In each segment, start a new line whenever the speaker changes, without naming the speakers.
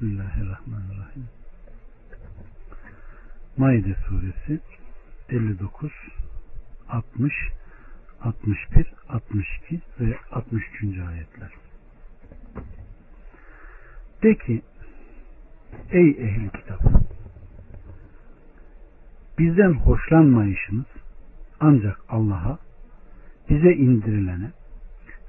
Bismillahirrahmanirrahim. Maide suresi 59 60 61 62 ve 63. ayetler. De ki ey ehli kitap bizden hoşlanmayışınız ancak Allah'a bize indirilene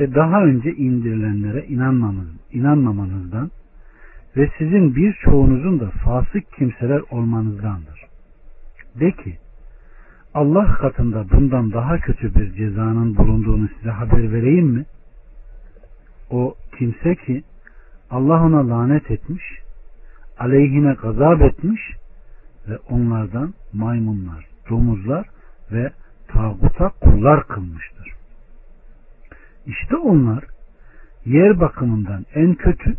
ve daha önce indirilenlere inanmamız, inanmamanızdan ve sizin birçoğunuzun da fasık kimseler olmanızdandır. De ki Allah katında bundan daha kötü bir cezanın bulunduğunu size haber vereyim mi? O kimse ki Allah ona lanet etmiş, aleyhine gazap etmiş ve onlardan maymunlar, domuzlar ve tağuta kullar kılmıştır. İşte onlar yer bakımından en kötü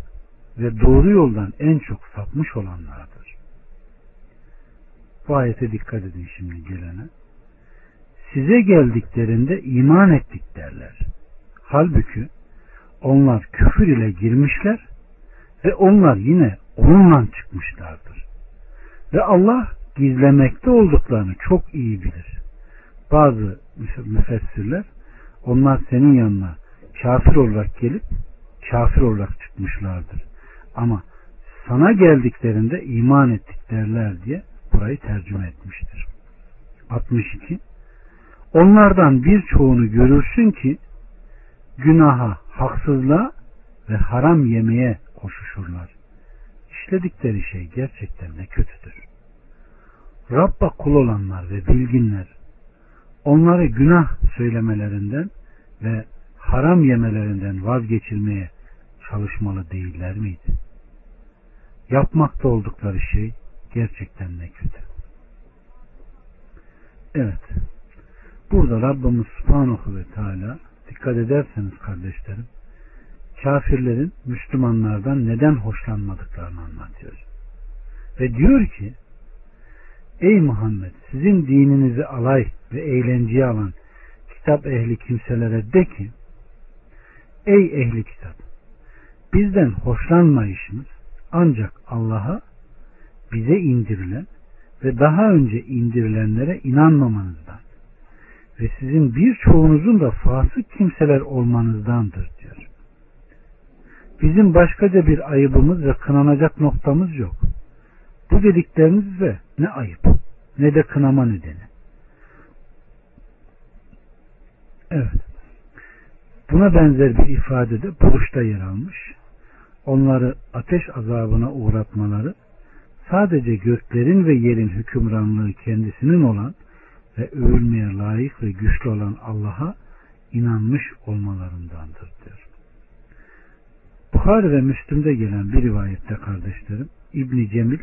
ve doğru yoldan en çok sapmış olanlardır. Bu ayete dikkat edin şimdi gelene. Size geldiklerinde iman ettik derler. Halbuki onlar küfür ile girmişler ve onlar yine onunla çıkmışlardır. Ve Allah gizlemekte olduklarını çok iyi bilir. Bazı müfessirler onlar senin yanına kafir olarak gelip kafir olarak çıkmışlardır. Ama sana geldiklerinde iman ettik derler diye burayı tercüme etmiştir. 62 Onlardan birçoğunu görürsün ki günaha, haksızlığa ve haram yemeye koşuşurlar. İşledikleri şey gerçekten ne kötüdür. Rabba kul olanlar ve bilginler onları günah söylemelerinden ve haram yemelerinden vazgeçirmeye çalışmalı değiller miydi? Yapmakta oldukları şey gerçekten ne kötü. Evet. Burada Rabbimiz Subhanahu ve Teala dikkat ederseniz kardeşlerim kafirlerin Müslümanlardan neden hoşlanmadıklarını anlatıyor. Ve diyor ki Ey Muhammed sizin dininizi alay ve eğlenceye alan kitap ehli kimselere de ki Ey ehli kitap bizden hoşlanmayışınız ancak Allah'a bize indirilen ve daha önce indirilenlere inanmamanızdan ve sizin birçoğunuzun da fasık kimseler olmanızdandır diyor. Bizim başkaca bir ayıbımız ve kınanacak noktamız yok. Bu dedikleriniz ne ayıp ne de kınama nedeni. Evet. Buna benzer bir ifade de Buruş'ta yer almış. Onları ateş azabına uğratmaları sadece göklerin ve yerin hükümranlığı kendisinin olan ve övülmeye layık ve güçlü olan Allah'a inanmış olmalarındandır diyor. Bukhari ve Müslüm'de gelen bir rivayette kardeşlerim İbni Cemil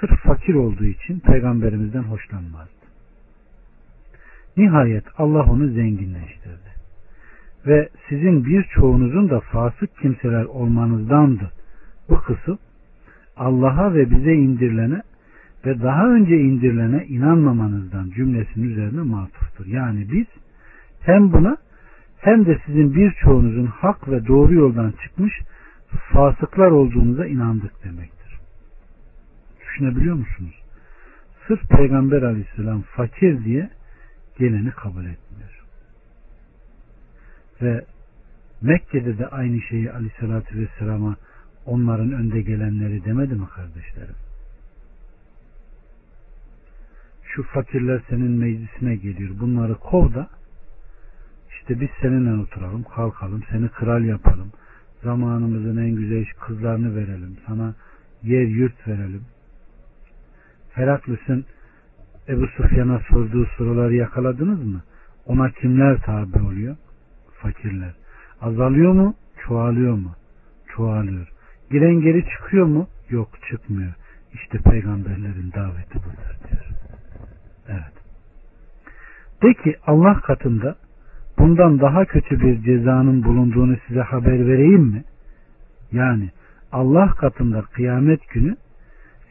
sırf fakir olduğu için peygamberimizden hoşlanmazdı. Nihayet Allah onu zenginleştirdi. Ve sizin birçoğunuzun da fasık kimseler olmanızdandı. Bu kısım Allah'a ve bize indirilene ve daha önce indirilene inanmamanızdan cümlesinin üzerine matuftur. Yani biz hem buna hem de sizin birçoğunuzun hak ve doğru yoldan çıkmış fasıklar olduğunuza inandık demektir. Düşünebiliyor musunuz? Sırf Peygamber aleyhisselam fakir diye geleni kabul etmiyor. Ve Mekke'de de aynı şeyi aleyhissalatü vesselama onların önde gelenleri demedi mi kardeşlerim? Şu fakirler senin meclisine geliyor. Bunları kov da işte biz seninle oturalım, kalkalım, seni kral yapalım. Zamanımızın en güzel kızlarını verelim. Sana yer yurt verelim. Heraklıs'ın Ebu Sufyan'a sorduğu soruları yakaladınız mı? Ona kimler tabi oluyor? Fakirler. Azalıyor mu? Çoğalıyor mu? Çoğalıyor. Giren geri çıkıyor mu? Yok çıkmıyor. İşte peygamberlerin daveti budur diyor. Evet. De ki Allah katında bundan daha kötü bir cezanın bulunduğunu size haber vereyim mi? Yani Allah katında kıyamet günü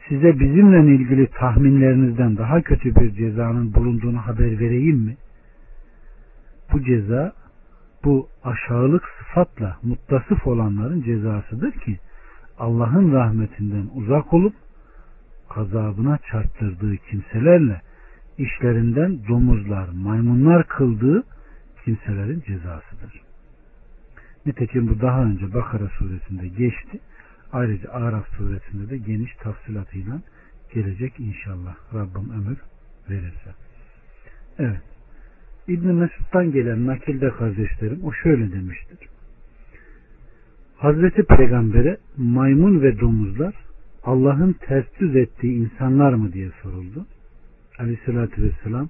size bizimle ilgili tahminlerinizden daha kötü bir cezanın bulunduğunu haber vereyim mi? Bu ceza bu aşağılık sıfatla muttasıf olanların cezasıdır ki Allah'ın rahmetinden uzak olup kazabına çarptırdığı kimselerle işlerinden domuzlar, maymunlar kıldığı kimselerin cezasıdır. Nitekim bu daha önce Bakara suresinde geçti. Ayrıca Araf suresinde de geniş tafsilatıyla gelecek inşallah Rabbim ömür verirse. Evet. İbn Mesud'dan gelen nakilde kardeşlerim o şöyle demiştir. Hazreti Peygamber'e maymun ve domuzlar Allah'ın ters düz ettiği insanlar mı diye soruldu. Aleyhissalatü vesselam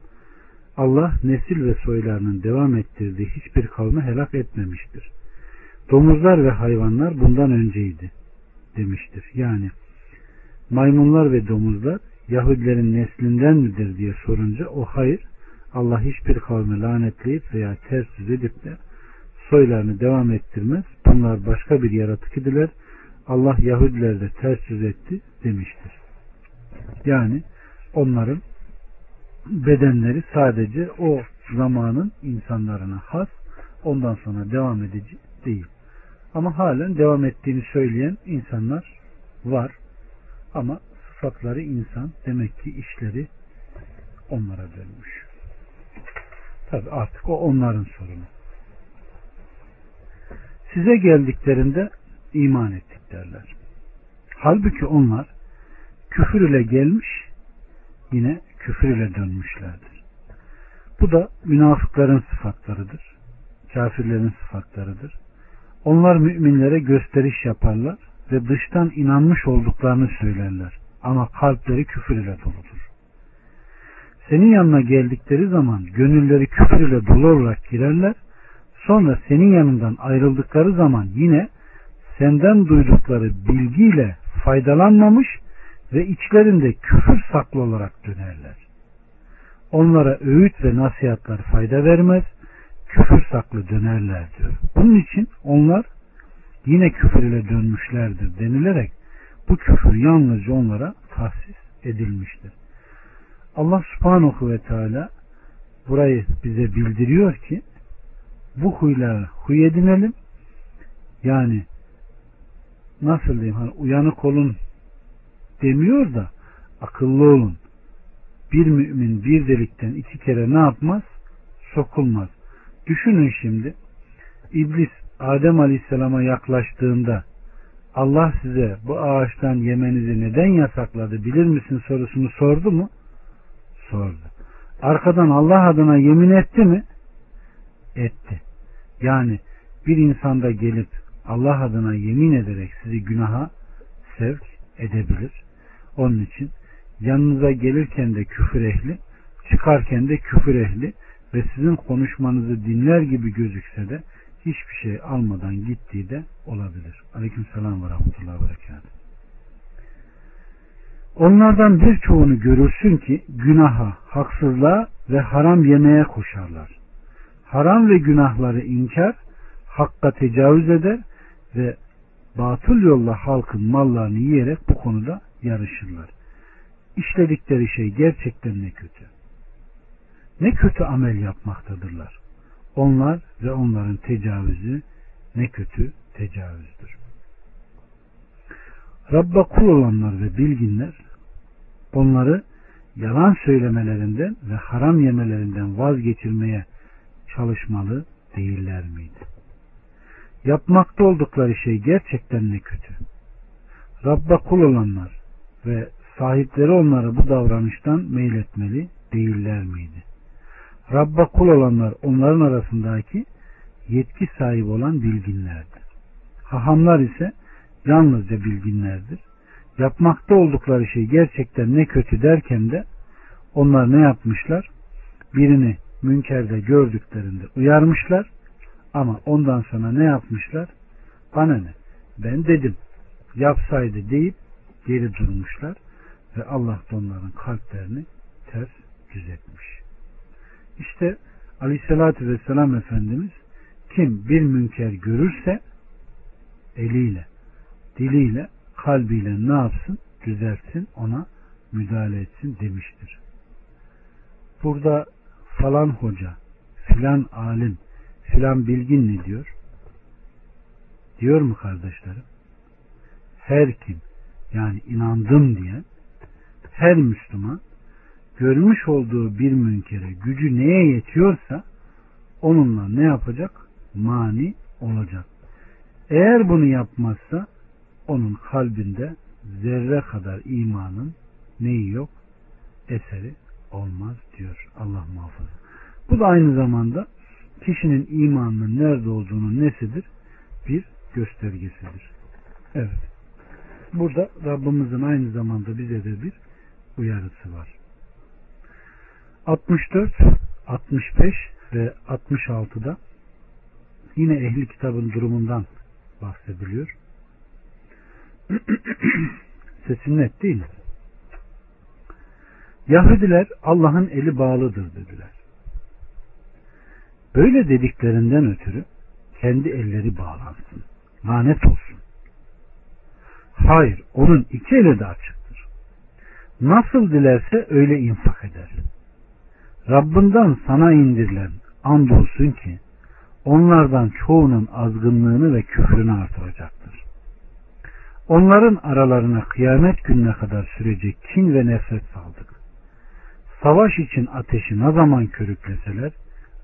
Allah nesil ve soylarının devam ettirdiği hiçbir kavmi helak etmemiştir. Domuzlar ve hayvanlar bundan önceydi demiştir. Yani maymunlar ve domuzlar Yahudilerin neslinden midir diye sorunca o hayır Allah hiçbir kavmi lanetleyip veya ters yüz edip de soylarını devam ettirmez. Bunlar başka bir yaratık idiler. Allah Yahudileri de ters yüz etti demiştir. Yani onların bedenleri sadece o zamanın insanlarına has ondan sonra devam edici değil. Ama halen devam ettiğini söyleyen insanlar var. Ama sıfatları insan demek ki işleri onlara dönmüş. Tabi artık o onların sorunu. Size geldiklerinde iman ettik derler. Halbuki onlar küfür ile gelmiş yine küfür ile dönmüşlerdir. Bu da münafıkların sıfatlarıdır. Kafirlerin sıfatlarıdır. Onlar müminlere gösteriş yaparlar ve dıştan inanmış olduklarını söylerler. Ama kalpleri küfür ile doludur. Senin yanına geldikleri zaman gönülleri küfür ile dolu olarak girerler. Sonra senin yanından ayrıldıkları zaman yine senden duydukları bilgiyle faydalanmamış ve içlerinde küfür saklı olarak dönerler. Onlara öğüt ve nasihatler fayda vermez, küfür saklı dönerler diyor. Bunun için onlar yine küfür ile dönmüşlerdir denilerek bu küfür yalnızca onlara tahsis edilmiştir. Allah subhanahu ve teala burayı bize bildiriyor ki bu huyları huy edinelim yani nasıl diyeyim hani uyanık olun demiyor da akıllı olun. Bir mümin bir delikten iki kere ne yapmaz? Sokulmaz. Düşünün şimdi İblis Adem Aleyhisselam'a yaklaştığında Allah size bu ağaçtan yemenizi neden yasakladı bilir misin sorusunu sordu mu? Sordu. Arkadan Allah adına yemin etti mi? Etti. Yani bir insanda gelip Allah adına yemin ederek sizi günaha sevk edebilir. Onun için yanınıza gelirken de küfür ehli, çıkarken de küfür ehli ve sizin konuşmanızı dinler gibi gözükse de hiçbir şey almadan gittiği de olabilir. Aleyküm selam ve rahmetullahi ve berekat. Onlardan birçoğunu görürsün ki günaha, haksızlığa ve haram yemeye koşarlar. Haram ve günahları inkar, hakka tecavüz eder ve batıl yolla halkın mallarını yiyerek bu konuda yarışırlar. İşledikleri şey gerçekten ne kötü. Ne kötü amel yapmaktadırlar. Onlar ve onların tecavüzü ne kötü tecavüzdür. Rabba kul olanlar ve bilginler onları yalan söylemelerinden ve haram yemelerinden vazgeçirmeye çalışmalı değiller miydi? Yapmakta oldukları şey gerçekten ne kötü. Rabba kul olanlar ve sahipleri onları bu davranıştan meyletmeli değiller miydi? Rabba kul olanlar onların arasındaki yetki sahibi olan bilginlerdir. Hahamlar ise yalnızca bilginlerdir. Yapmakta oldukları şey gerçekten ne kötü derken de onlar ne yapmışlar? Birini münkerde gördüklerinde uyarmışlar ama ondan sonra ne yapmışlar? Bana ne? Ben dedim. Yapsaydı deyip geri durmuşlar ve Allah da onların kalplerini ters düz etmiş. İşte Aleyhisselatü Vesselam Efendimiz kim bir münker görürse eliyle, diliyle, kalbiyle ne yapsın? Düzeltsin, ona müdahale etsin demiştir. Burada falan hoca, filan alim, filan bilgin ne diyor? Diyor mu kardeşlerim? her kim yani inandım diye her Müslüman görmüş olduğu bir münkere gücü neye yetiyorsa onunla ne yapacak? Mani olacak. Eğer bunu yapmazsa onun kalbinde zerre kadar imanın neyi yok? Eseri olmaz diyor Allah muhafaza. Bu da aynı zamanda kişinin imanının nerede olduğunun nesidir? Bir göstergesidir. Evet. Burada Rabbimizin aynı zamanda bize de bir uyarısı var. 64, 65 ve 66'da yine ehli kitabın durumundan bahsediliyor. Sesim net değil mi? Yahudiler Allah'ın eli bağlıdır dediler. Böyle dediklerinden ötürü kendi elleri bağlansın. Lanet olsun. Hayır, onun iki eli de açıktır. Nasıl dilerse öyle infak eder. Rabbinden sana indirilen andolsun ki onlardan çoğunun azgınlığını ve küfrünü artıracaktır. Onların aralarına kıyamet gününe kadar sürecek kin ve nefret saldık. Savaş için ateşi ne zaman körükleseler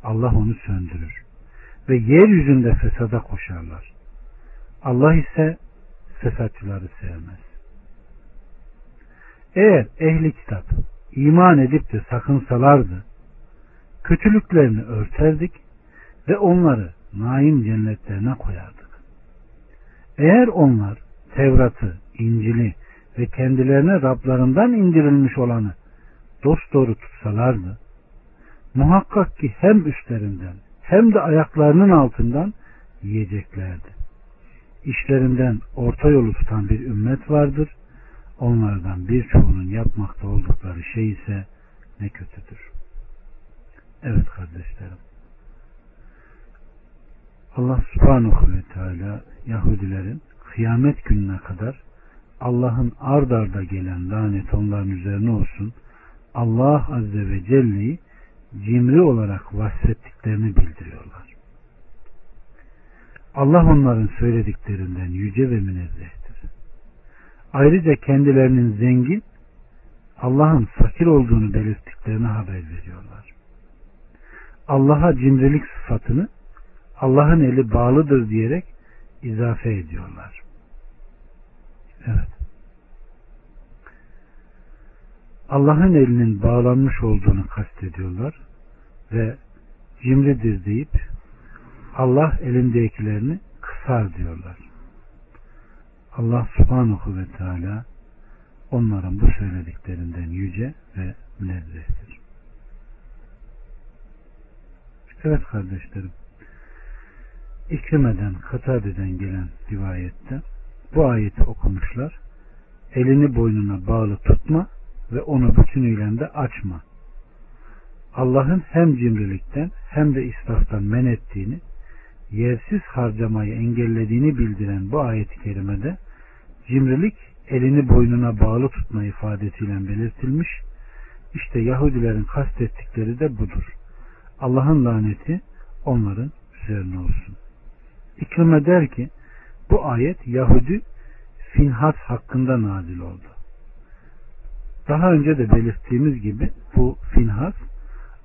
Allah onu söndürür ve yeryüzünde fesada koşarlar. Allah ise fesatçıları sevmez. Eğer ehli kitap iman edip de sakınsalardı kötülüklerini örterdik ve onları naim cennetlerine koyardık. Eğer onlar Tevrat'ı, İncil'i ve kendilerine Rablarından indirilmiş olanı dosdoğru tutsalardı, muhakkak ki hem üstlerinden hem de ayaklarının altından yiyeceklerdi. İşlerinden orta yolu tutan bir ümmet vardır. Onlardan birçoğunun yapmakta oldukları şey ise ne kötüdür. Evet kardeşlerim. Allah subhanahu ve teala Yahudilerin kıyamet gününe kadar Allah'ın ard arda gelen lanet onların üzerine olsun. Allah Azze ve Celle'yi cimri olarak vasfettiklerini bildiriyorlar. Allah onların söylediklerinden yüce ve münezzehtir. Ayrıca kendilerinin zengin, Allah'ın fakir olduğunu belirttiklerini haber veriyorlar. Allah'a cimrilik sıfatını Allah'ın eli bağlıdır diyerek izafe ediyorlar. Evet. Allah'ın elinin bağlanmış olduğunu kastediyorlar ve cimridir deyip Allah elindekilerini kısar diyorlar. Allah subhanahu ve teala onların bu söylediklerinden yüce ve münezzehtir. Evet kardeşlerim. İkrimeden, Katade'den gelen rivayette bu ayeti okumuşlar. Elini boynuna bağlı tutma ve onu bütünüyle de açma. Allah'ın hem cimrilikten hem de israftan men ettiğini, yersiz harcamayı engellediğini bildiren bu ayet-i kerimede cimrilik elini boynuna bağlı tutma ifadesiyle belirtilmiş. İşte Yahudilerin kastettikleri de budur. Allah'ın laneti onların üzerine olsun. İkrime der ki bu ayet Yahudi Finhas hakkında nazil oldu. Daha önce de belirttiğimiz gibi bu Finhas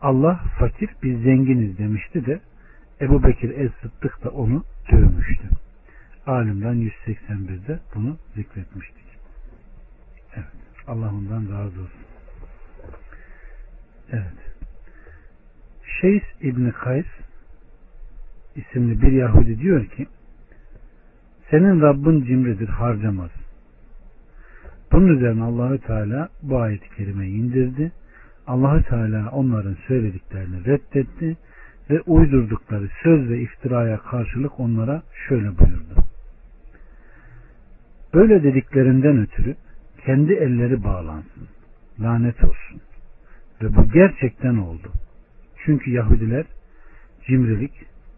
Allah fakir biz zenginiz demişti de Ebu Bekir Es-Sıddık da onu dövmüştü. Alimden 181'de bunu zikretmiştik. Evet. Allah ondan razı olsun. Evet. Şeys İbni Kays isimli bir Yahudi diyor ki senin Rabbin cimridir harcamaz. Bunun üzerine Allahü Teala bu ayeti kerimeyi indirdi. Allahü Teala onların söylediklerini reddetti ve uydurdukları söz ve iftiraya karşılık onlara şöyle buyurdu. Böyle dediklerinden ötürü kendi elleri bağlansın. Lanet olsun. Ve bu gerçekten oldu. Çünkü Yahudiler cimrilik,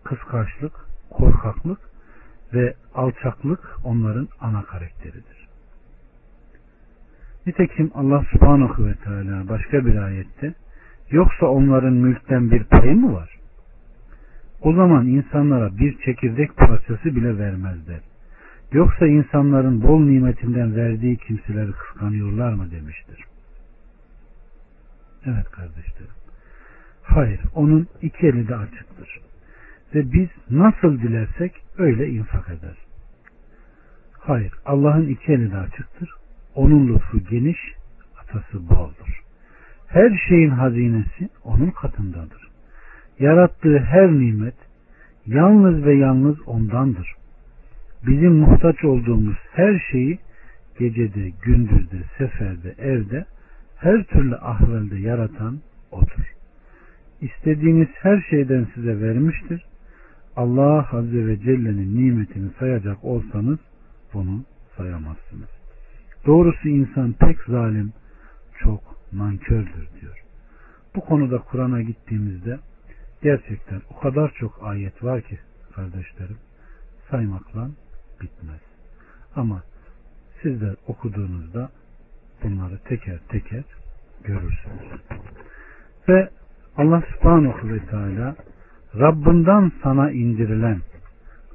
kıskançlık, korkaklık ve alçaklık onların ana karakteridir. Nitekim Allah subhanahu ve teala başka bir ayette yoksa onların mülkten bir payı mı var? O zaman insanlara bir çekirdek parçası bile vermezler. Yoksa insanların bol nimetinden verdiği kimseleri kıskanıyorlar mı demiştir. Evet kardeşlerim. Hayır, onun iki eli de açıktır. Ve biz nasıl dilersek öyle infak eder. Hayır, Allah'ın iki eli de açıktır. Onun lütfu geniş, atası boldur. Her şeyin hazinesi onun katındadır. Yarattığı her nimet yalnız ve yalnız ondandır. Bizim muhtaç olduğumuz her şeyi gecede, gündüzde, seferde, evde, her türlü ahvalde yaratan O'dur. İstediğiniz her şeyden size vermiştir. Allah Azze ve Celle'nin nimetini sayacak olsanız bunu sayamazsınız. Doğrusu insan pek zalim, çok nankördür diyor. Bu konuda Kur'an'a gittiğimizde gerçekten o kadar çok ayet var ki kardeşlerim saymakla bitmez. Ama sizler okuduğunuzda bunları teker teker görürsünüz. Ve Allah subhanahu ve teala Rabbinden sana indirilen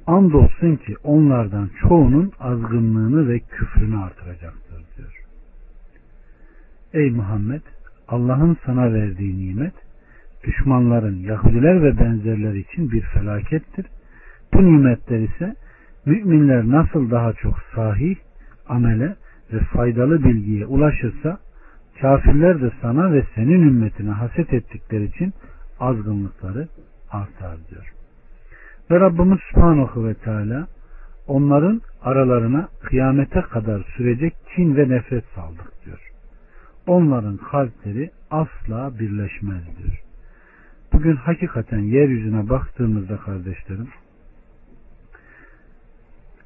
andolsun ki onlardan çoğunun azgınlığını ve küfrünü artıracaktır diyor. Ey Muhammed Allah'ın sana verdiği nimet düşmanların Yahudiler ve benzerleri için bir felakettir. Bu nimetler ise müminler nasıl daha çok sahih, amele ve faydalı bilgiye ulaşırsa kafirler de sana ve senin ümmetine haset ettikleri için azgınlıkları artar diyor. Ve Rabbimiz Subhanahu ve Teala onların aralarına kıyamete kadar sürecek kin ve nefret saldık diyor. Onların kalpleri asla birleşmez diyor. Bugün hakikaten yeryüzüne baktığımızda kardeşlerim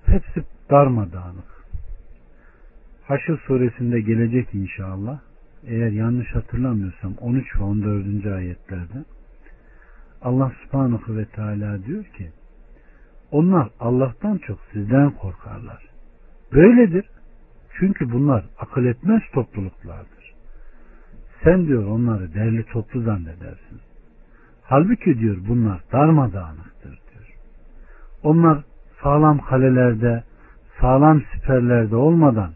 hepsi darmadağınık. Haşr suresinde gelecek inşallah. Eğer yanlış hatırlamıyorsam 13 ve 14. ayetlerde Allah subhanahu ve teala diyor ki onlar Allah'tan çok sizden korkarlar. Böyledir. Çünkü bunlar akıl etmez topluluklardır. Sen diyor onları derli toplu zannedersin. Halbuki diyor bunlar darmadağınıktır diyor. Onlar sağlam kalelerde, sağlam siperlerde olmadan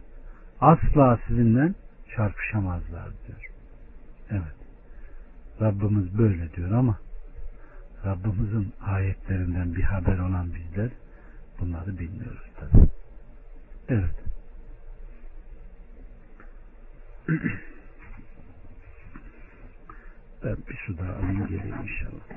asla sizinle çarpışamazlar diyor. Evet. Rabbimiz böyle diyor ama Rabbimizin ayetlerinden bir haber olan bizler bunları bilmiyoruz tabi. Evet. ben bir su daha alayım geleyim inşallah.